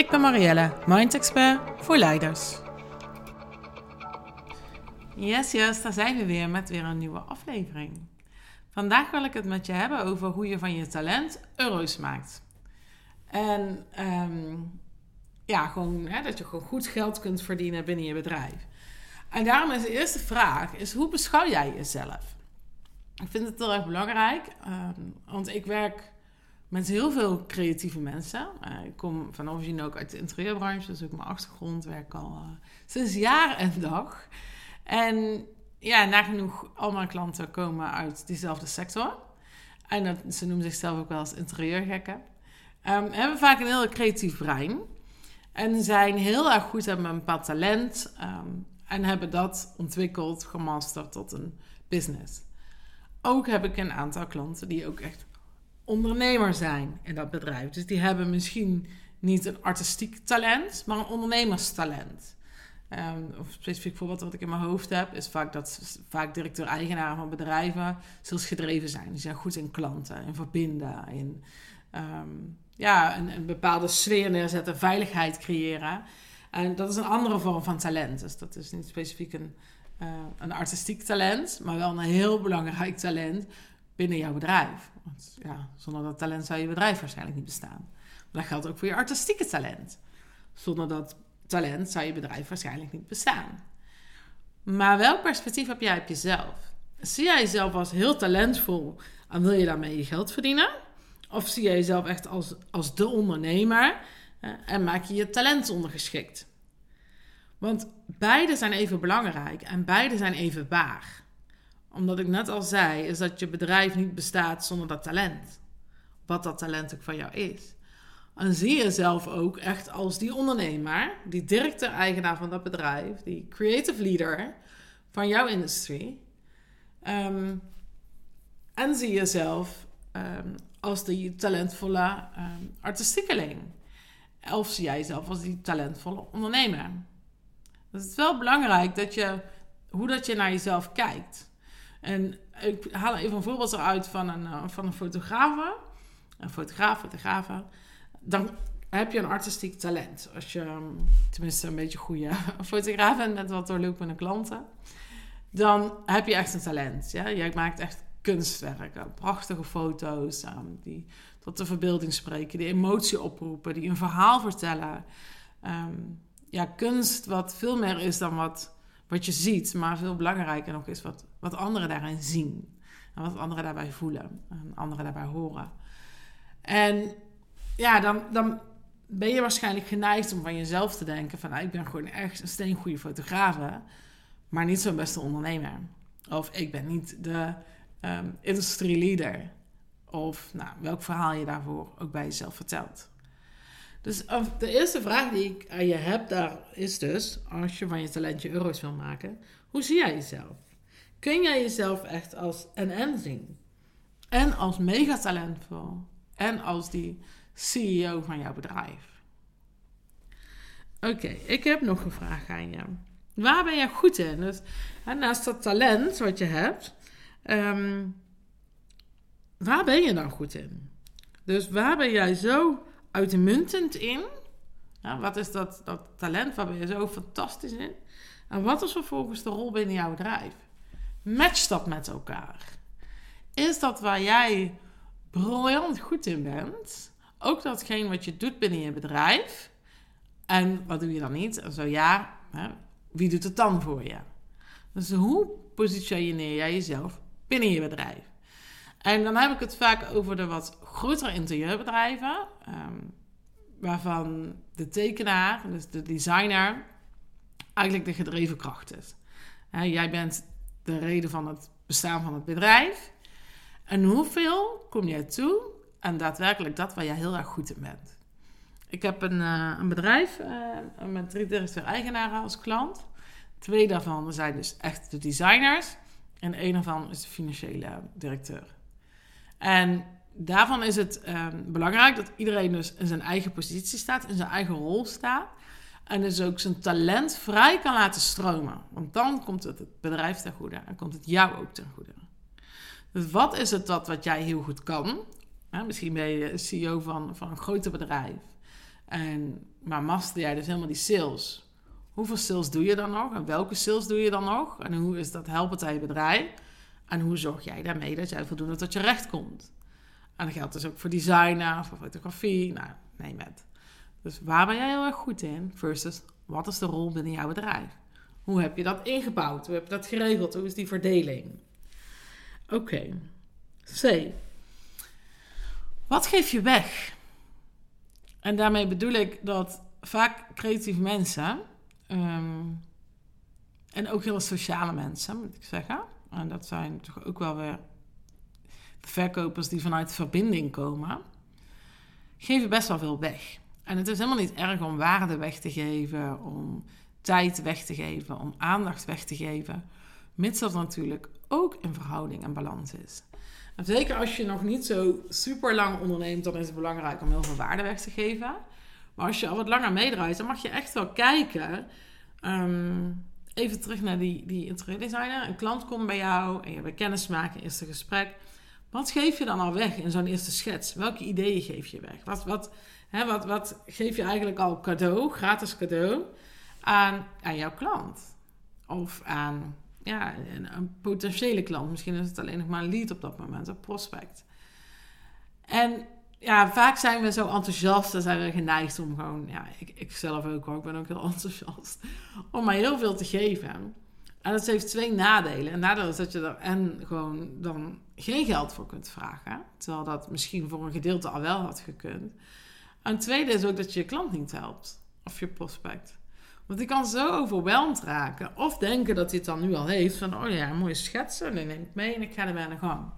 Ik ben Marielle, Mind Expert voor leiders. Yes, yes, daar zijn we weer met weer een nieuwe aflevering. Vandaag wil ik het met je hebben over hoe je van je talent euro's maakt. En ehm, ja, gewoon hè, dat je gewoon goed geld kunt verdienen binnen je bedrijf. En daarom is de eerste vraag, is hoe beschouw jij jezelf? Ik vind het heel erg belangrijk, ehm, want ik werk met heel veel creatieve mensen. Uh, ik kom van origine ook uit de interieurbranche, dus ook mijn achtergrond werk al uh, sinds jaar en dag. En ja, nagenoeg al mijn klanten komen uit diezelfde sector. En ze noemen zichzelf ook wel als interieurgekken. Um, hebben vaak een heel creatief brein. En zijn heel erg goed, hebben een bepaald talent. Um, en hebben dat ontwikkeld, gemasterd tot een business. Ook heb ik een aantal klanten die ook echt ondernemer zijn in dat bedrijf. Dus die hebben misschien niet een artistiek talent, maar een ondernemerstalent. Um, of specifiek voorbeeld wat ik in mijn hoofd heb, is vaak dat vaak directeur-eigenaren van bedrijven gedreven zijn. Die zijn goed in klanten, in verbinden, in um, ja, een, een, bepaalde sfeer neerzetten, veiligheid creëren. En dat is een andere vorm van talent. Dus dat is niet specifiek een, uh, een artistiek talent, maar wel een heel belangrijk talent binnen jouw bedrijf. Want ja, zonder dat talent zou je bedrijf waarschijnlijk niet bestaan. Dat geldt ook voor je artistieke talent. Zonder dat talent zou je bedrijf waarschijnlijk niet bestaan. Maar welk perspectief heb jij op jezelf? Zie jij jezelf als heel talentvol en wil je daarmee je geld verdienen? Of zie jij jezelf echt als, als de ondernemer en maak je je talent ondergeschikt? Want beide zijn even belangrijk en beide zijn even waar omdat ik net al zei, is dat je bedrijf niet bestaat zonder dat talent. Wat dat talent ook van jou is. En zie jezelf ook echt als die ondernemer, die directeur-eigenaar van dat bedrijf, die creative leader van jouw industrie. Um, en zie jezelf um, als die talentvolle um, artistiekeling. Of zie jij jezelf als die talentvolle ondernemer. Dus het is wel belangrijk dat je, hoe dat je naar jezelf kijkt. En ik haal even een voorbeeld eruit van een, uh, van een fotograaf. Een fotograaf, fotografe. Dan heb je een artistiek talent. Als je ehm, tenminste een beetje goede fotograaf bent met wat doorlopende klanten. Dan heb je echt een talent. Ja? Jij maakt echt kunstwerken. Prachtige foto's um, die tot de verbeelding spreken. Die emotie oproepen. Die een verhaal vertellen. Um, ja, kunst wat veel meer is dan wat wat je ziet, maar veel belangrijker nog is wat, wat anderen daarin zien. En wat anderen daarbij voelen en anderen daarbij horen. En ja, dan, dan ben je waarschijnlijk geneigd om van jezelf te denken van... Nou, ik ben gewoon echt een steengoede fotograaf, maar niet zo'n beste ondernemer. Of ik ben niet de um, leader. Of nou, welk verhaal je daarvoor ook bij jezelf vertelt. Dus de eerste vraag die ik aan je heb daar is dus, als je van je talentje euro's wil maken, hoe zie jij jezelf? Kun jij jezelf echt als en zien? En als mega talentvol. En als die CEO van jouw bedrijf. Oké, ik heb nog een vraag aan je. Waar ben jij goed in? Dus, naast dat talent wat je hebt, ehm, waar ben je dan goed in? Dus waar ben jij zo uitmuntend in. wat is dat, dat talent? Waar ben je zo fantastisch in? En wat is vervolgens de rol binnen jouw bedrijf? Match dat met elkaar. Is dat waar jij briljant goed in bent? Ook datgene wat je doet binnen je bedrijf? En wat doe je dan niet? En zo ja, hè, wie doet het dan voor je? Dus hoe positioneer jij jezelf binnen je bedrijf? En dan heb ik het vaak over de wat grotere interieurbedrijven, ehm, waarvan de tekenaar, dus de designer, eigenlijk de gedreven kracht is. jij bent de reden van het bestaan van het bedrijf. En hoeveel kom jij toe aan daadwerkelijk dat waar jij heel erg goed in bent? Ik heb een, uh, een bedrijf uh, met drie directeur-eigenaren als klant. Twee daarvan zijn dus echt de designers. En één daarvan is de financiële directeur. En daarvan is het um, belangrijk dat iedereen dus in zijn eigen positie staat, in zijn eigen rol staat. En dus ook zijn talent vrij kan laten stromen. Want dan komt het het bedrijf ten goede en komt het jou ook ten goede. Dus wat is het dat wat jij heel goed kan? misschien ben je CEO van, van een groot bedrijf. En, maar master jij dus helemaal die sales. Hoeveel sales doe je dan nog? En welke sales doe je dan nog? En hoe is dat helpend aan je bedrijf? En hoe zorg jij daarmee dat jij voldoende tot je recht komt? En dat geldt dus ook voor designen, voor fotografie, nou, neem het. Dus waar ben jij heel erg goed in? Versus, wat is de rol binnen jouw bedrijf? Hoe heb je dat ingebouwd? Hoe heb je dat geregeld? Hoe is die verdeling? Oké. C. Wat geef je weg? En daarmee bedoel ik dat vaak creatieve mensen, ehm, en ook heel sociale mensen, moet ik zeggen, en dat zijn toch ook wel weer de verkopers die vanuit verbinding komen, geven best wel veel weg. En het is helemaal niet erg om waarde weg te geven, om tijd weg te geven, om aandacht weg te geven, mits dat natuurlijk ook in verhouding en balans is. En zeker als je nog niet zo super lang onderneemt, dan is het belangrijk om heel veel waarde weg te geven. Maar als je al wat langer meedraait, dan mag je echt wel kijken. Ehm, even terug naar die, die interieurdesigner. Een klant komt bij jou en je hebt kennis maken, eerste gesprek. Wat geef je dan al weg in zo'n eerste schets? Welke ideeën geef je weg? Wat, wat, hè, wat, wat geef je eigenlijk al cadeau, gratis cadeau, aan, aan jouw klant? Of aan ja, een, een, potentiële klant. Misschien is het alleen nog maar een lead op dat moment, een prospect. En ja, vaak zijn we zo enthousiast en zijn we geneigd om gewoon, ja, ik, ik zelf ook hoor, ik ben ook heel enthousiast, om maar heel veel te geven. En dat heeft twee nadelen. En nadeel is dat je er en gewoon dan geen geld voor kunt vragen, terwijl dat misschien voor een gedeelte al wel had gekund. En het tweede is ook dat je je klant niet helpt, of je prospect. Want die kan zo overweldigd raken. Of denken dat hij het dan nu al heeft. Van, oh ja, mooie schetsen. Die neem ik mee en ik ga ermee aan de gang.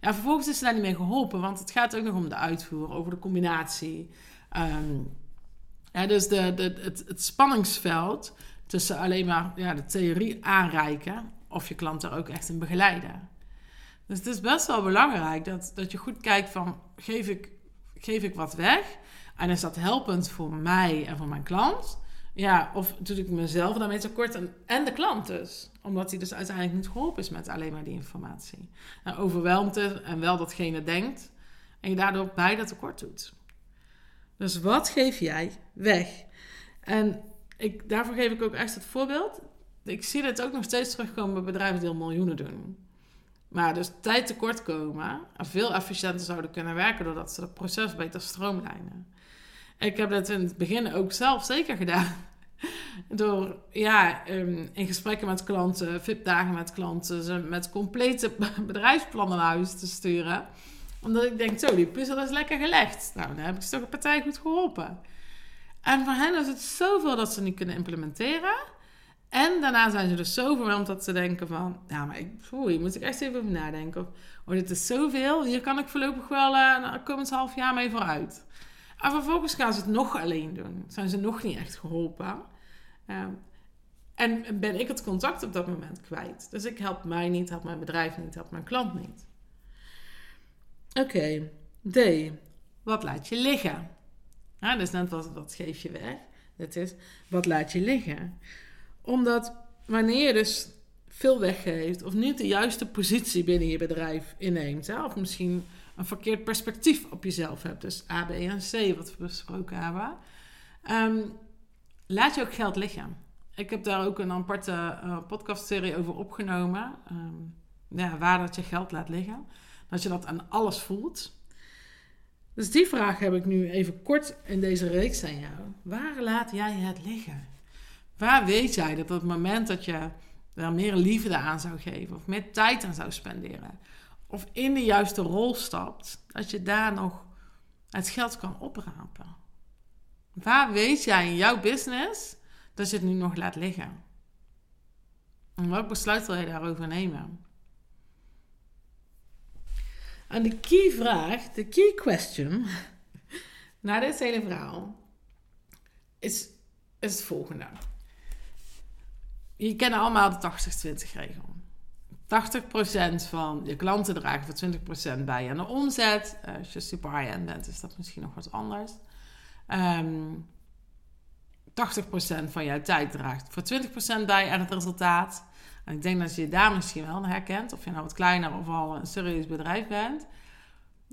Ja, vervolgens is ze daar niet mee geholpen. Want het gaat ook nog om de uitvoer. Over de combinatie. Ja, dus de, het, het spanningsveld tussen alleen maar ja, de theorie aanreiken. Of je klant er ook echt in begeleiden. Dus het is best wel belangrijk dat, dat je goed kijkt van... Geef ik, geef ik wat weg? En is dat helpend voor mij en voor mijn klant... Ja, of doe ik mezelf daarmee tekort en, en de klant dus. Omdat hij dus uiteindelijk niet geholpen is met alleen maar die informatie. Nou, overweldigt het en wel datgene denkt. En je daardoor beide tekort doet. Dus wat geef jij weg? En ik, daarvoor geef ik ook echt het voorbeeld. Ik zie dit ook nog steeds terugkomen bij bedrijven die al miljoenen doen. Maar dus tijd tekort komen en veel efficiënter zouden kunnen werken doordat ze het proces beter stroomlijnen. Ik heb dat in het begin ook zelf zeker gedaan. Door ja, ehm, in gesprekken met klanten, VIP-dagen met klanten, ze met complete bedrijfsplannen naar huis te sturen. Omdat ik denk, zo, die puzzel is lekker gelegd. Nou, dan heb ik ze toch een partij goed geholpen. En voor hen is het zoveel dat ze niet kunnen implementeren. En daarna zijn ze dus zo verwend dat ze denken van... Ja, maar ik, hier moet ik echt even nadenken. Of, oh, dit is zoveel. Hier kan ik voorlopig wel uh, komend half jaar mee vooruit. En vervolgens gaan ze het nog alleen doen. Zijn ze nog niet echt geholpen. Ehm, en ben ik het contact op dat moment kwijt. Dus ik help mij niet, help mijn bedrijf niet, help mijn klant niet. Oké, D. Wat laat je liggen? Ja, dus net wat, wat geef je weg. Dat is, wat laat je liggen? Omdat wanneer je dus veel weggeeft... of niet de juiste positie binnen je bedrijf inneemt... Hè, of misschien een verkeerd perspectief op jezelf hebt. Dus A, B en C, wat we besproken hebben. Ehm, laat je ook geld liggen. Ik heb daar ook een aparte uh, podcastserie over opgenomen. Ehm, ja, waar dat je geld laat liggen. Dat je dat aan alles voelt. Dus die vraag heb ik nu even kort in deze reeks aan jou. Waar laat jij het liggen? Waar weet jij dat op het moment dat je er meer liefde aan zou geven of meer tijd aan zou spenderen, of in de juiste rol stapt, dat je daar nog het geld kan oprapen. Waar weet jij in jouw business dat je het nu nog laat liggen? En welk besluit wil je daarover nemen? En de key vraag, de key question naar dit hele verhaal is, is het volgende. Je kennen allemaal de 80-20 regel. 80% van je klanten dragen voor 20% bij aan de omzet. Uh, als je super high-end bent, is dat misschien nog wat anders. Um, ehm, 80% van jouw tijd draagt voor 20% bij aan het resultaat. En ik denk dat je je daar misschien wel herkent, of je nou wat kleiner of al een serieus bedrijf bent.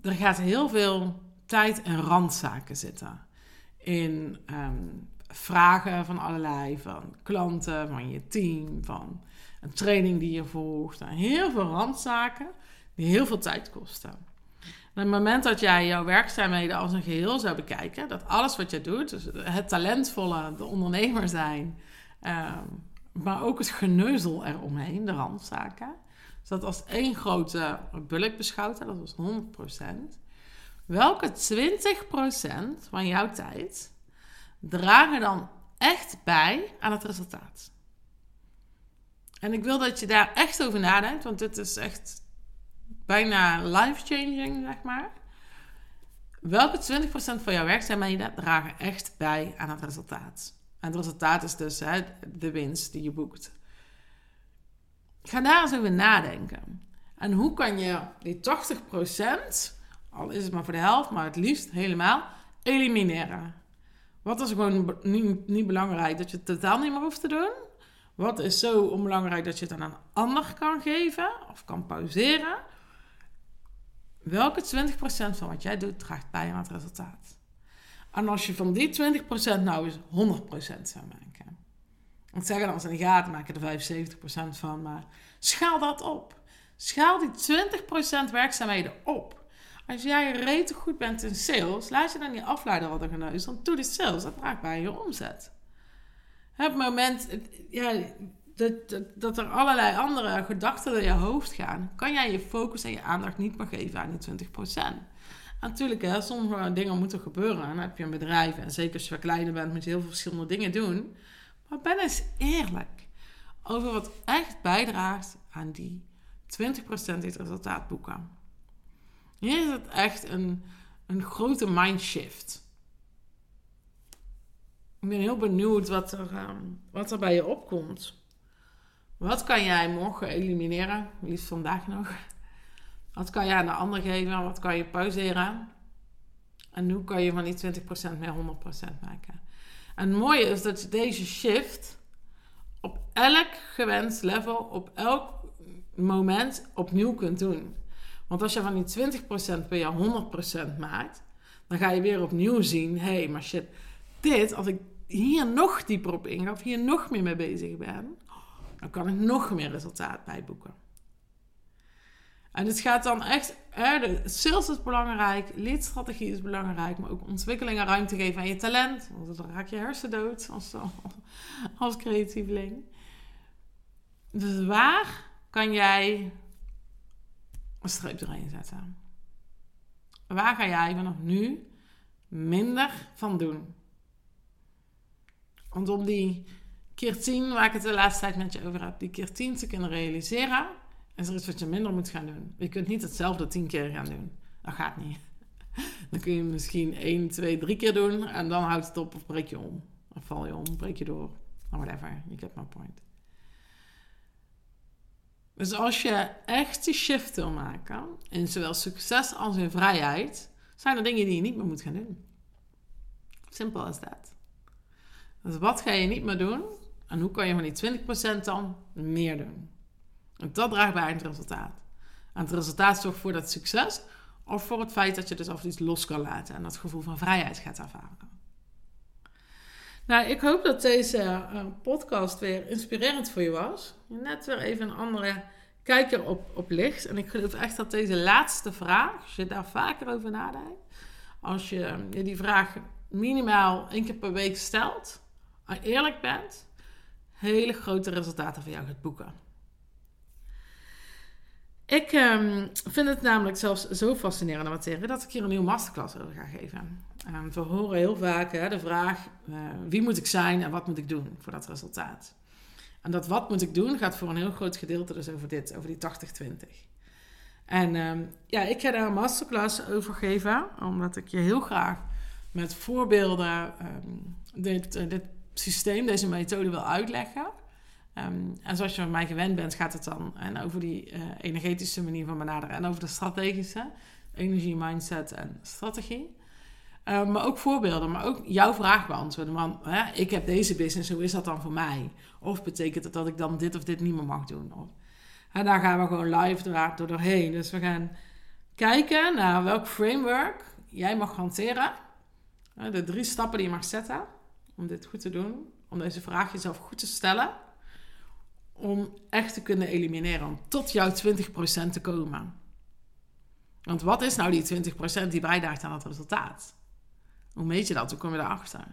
Er gaat heel veel tijd en randzaken zitten. In um, vragen van allerlei, van klanten, van je team, van een training die je volgt. Heel veel randzaken die heel veel tijd kosten. En op het moment dat jij jouw werkzaamheden als een geheel zou bekijken, dat alles wat je doet, dus het talentvolle, de ondernemer zijn, ehm, maar ook het geneuzel eromheen, de randzaken, dus dat als één grote bulk beschouwt, dat was 100%. Welke 20% van jouw tijd dragen dan echt bij aan het resultaat? En ik wil dat je daar echt over nadenkt, want dit is echt bijna life-changing, zeg maar. Welke 20% van jouw werkzaamheden dragen echt bij aan het resultaat? En het resultaat is dus hè, de winst die je boekt. Ga daar eens over nadenken. En hoe kan je die 80%, al is het maar voor de helft, maar het liefst helemaal, elimineren? Wat is gewoon niet, niet belangrijk dat je het totaal niet meer hoeft te doen? Wat is zo onbelangrijk dat je het aan een ander kan geven of kan pauzeren? Welke 20% van wat jij doet draagt bij aan het resultaat? En als je van die 20% nou eens 100% zou maken. Ik zeg dan als gaat, maak je er 75% van, maar schaal dat op. Schaal die 20% werkzaamheden op. Als jij rete goed bent in sales, laat je dan niet afleiden wat er geneus, want doe die sales, dat draagt bij je omzet. Het moment ja, dat, dat, er allerlei andere gedachten in je hoofd gaan, kan jij je focus en je aandacht niet meer geven aan die 20%. En natuurlijk, hè, sommige dingen moeten gebeuren. En dan heb je een bedrijf en zeker als je kleiner bent, moet je heel veel verschillende dingen doen. Maar ben eens eerlijk over wat echt bijdraagt aan die 20% die het resultaat boeken. Hier is het echt een, een grote mindshift. Ik ben heel benieuwd wat er, ehm, wat er bij je opkomt. Wat kan jij morgen elimineren? Liefst vandaag nog. Wat kan je aan de ander geven? Wat kan je pauzeren? En hoe kan je van die 20% meer 100% maken? En het mooie is dat je deze shift op elk gewenst level, op elk moment opnieuw kunt doen. Want als je van die 20% per jaar 100% maakt, dan ga je weer opnieuw zien: hé, hey, maar shit, dit, als ik hier nog dieper op inga, of hier nog meer mee bezig ben, dan kan ik nog meer resultaat bijboeken. En het gaat dan echt, hè, de sales is belangrijk, leadstrategie is belangrijk, maar ook ontwikkeling en ruimte geven aan je talent. Want dan raak je hersendood als, als creatieveling. Dus waar kan jij een streep doorheen zetten? Waar ga jij vanaf nu minder van doen? Want om die keer 10, waar ik het de laatste tijd met je over heb, die keer 10 te kunnen realiseren, is er iets wat je minder moet gaan doen. Je kunt niet hetzelfde 10 keer gaan doen. Dat gaat niet. Dan kun je misschien 1, 2, 3 keer doen en dan houdt het op of breek je om. Of val je om, breek je door. Or whatever, you get my point. Dus als je echt die shift wil maken, in zowel succes als in vrijheid, zijn er dingen die je niet meer moet gaan doen. Simpel als dat. Dus wat ga je niet meer doen? En hoe kan je van die 20% dan meer doen? En dat draagt bij aan het resultaat. En het resultaat zorgt voor dat succes of voor het feit dat je dus af iets los kan laten en dat gevoel van vrijheid gaat ervaren. Nou, ik hoop dat deze uh, podcast weer inspirerend voor je was. Net weer even een andere kijker op, op licht. En ik geloof echt dat deze laatste vraag, als je daar vaker over nadenkt, als je je die vraag minimaal één keer per week stelt, eerlijk bent, hele grote resultaten voor jou gaat boeken. Ik um, vind het namelijk zelfs zo fascinerende materie dat ik hier een nieuwe masterclass over ga geven. Um, we horen heel vaak hè, de vraag: uh, wie moet ik zijn en wat moet ik doen voor dat resultaat? En dat wat moet ik doen gaat voor een heel groot gedeelte dus over dit, over die 80-20. En um, ja, ik ga daar een masterclass over geven, omdat ik je heel graag met voorbeelden ehm, dit, eh, dit systeem, deze methode wil uitleggen. Ehm, en zoals je van mij gewend bent, gaat het dan en over die uh, energetische manier van benaderen en over de strategische energie, mindset en strategie. Ehm, maar ook voorbeelden, maar ook jouw vraag beantwoorden. Man, hè, ik heb deze business, hoe is dat dan voor mij? Of betekent het dat ik dan dit of dit niet meer mag doen? Of, en daar gaan we gewoon live door doorheen. Dus we gaan kijken naar welk framework jij mag hanteren. De drie stappen die je mag zetten om dit goed te doen. Om deze vraag jezelf goed te stellen. Om echt te kunnen elimineren. Om tot jouw 20% te komen. Want wat is nou die 20% die bijdraagt aan het resultaat? Hoe meet je dat? Hoe kom je daarachter?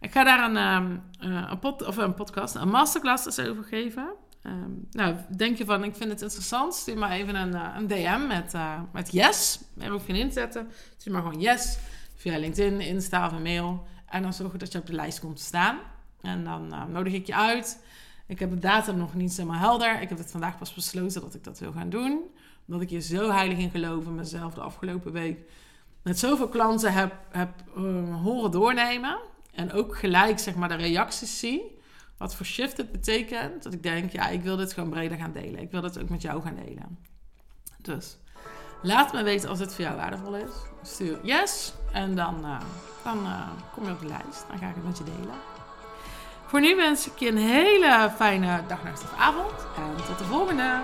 Ik ga daar een, um, een, pod, of een podcast, een masterclass dus over geven. Um, nou, denk je van, ik vind het interessant, stuur maar even een, eh, een DM met, uh, met yes. Er hoef je in te. Stuur maar gewoon yes via LinkedIn, Insta of een mail. En dan zorg ik dat je op de lijst komt te staan. En dan uh, nodig ik je uit. Ik heb de datum nog niet helemaal helder. Ik heb het vandaag pas besloten dat ik dat wil gaan doen. Omdat ik hier zo heilig in geloof in mezelf de afgelopen week. Met zoveel klanten heb, heb horen doornemen. En ook gelijk zeg maar de reacties zie wat voor shift het betekent. Dat ik denk, ja, ik wil dit gewoon breder gaan delen. Ik wil dit ook met jou gaan delen. Dus laat me weten als het voor jou waardevol is. Stuur yes en dan, uh, dan uh, kom je op de lijst. Dan ga ik het met je delen. Voor nu wens ik je een hele fijne dag, nacht of avond. En tot de volgende.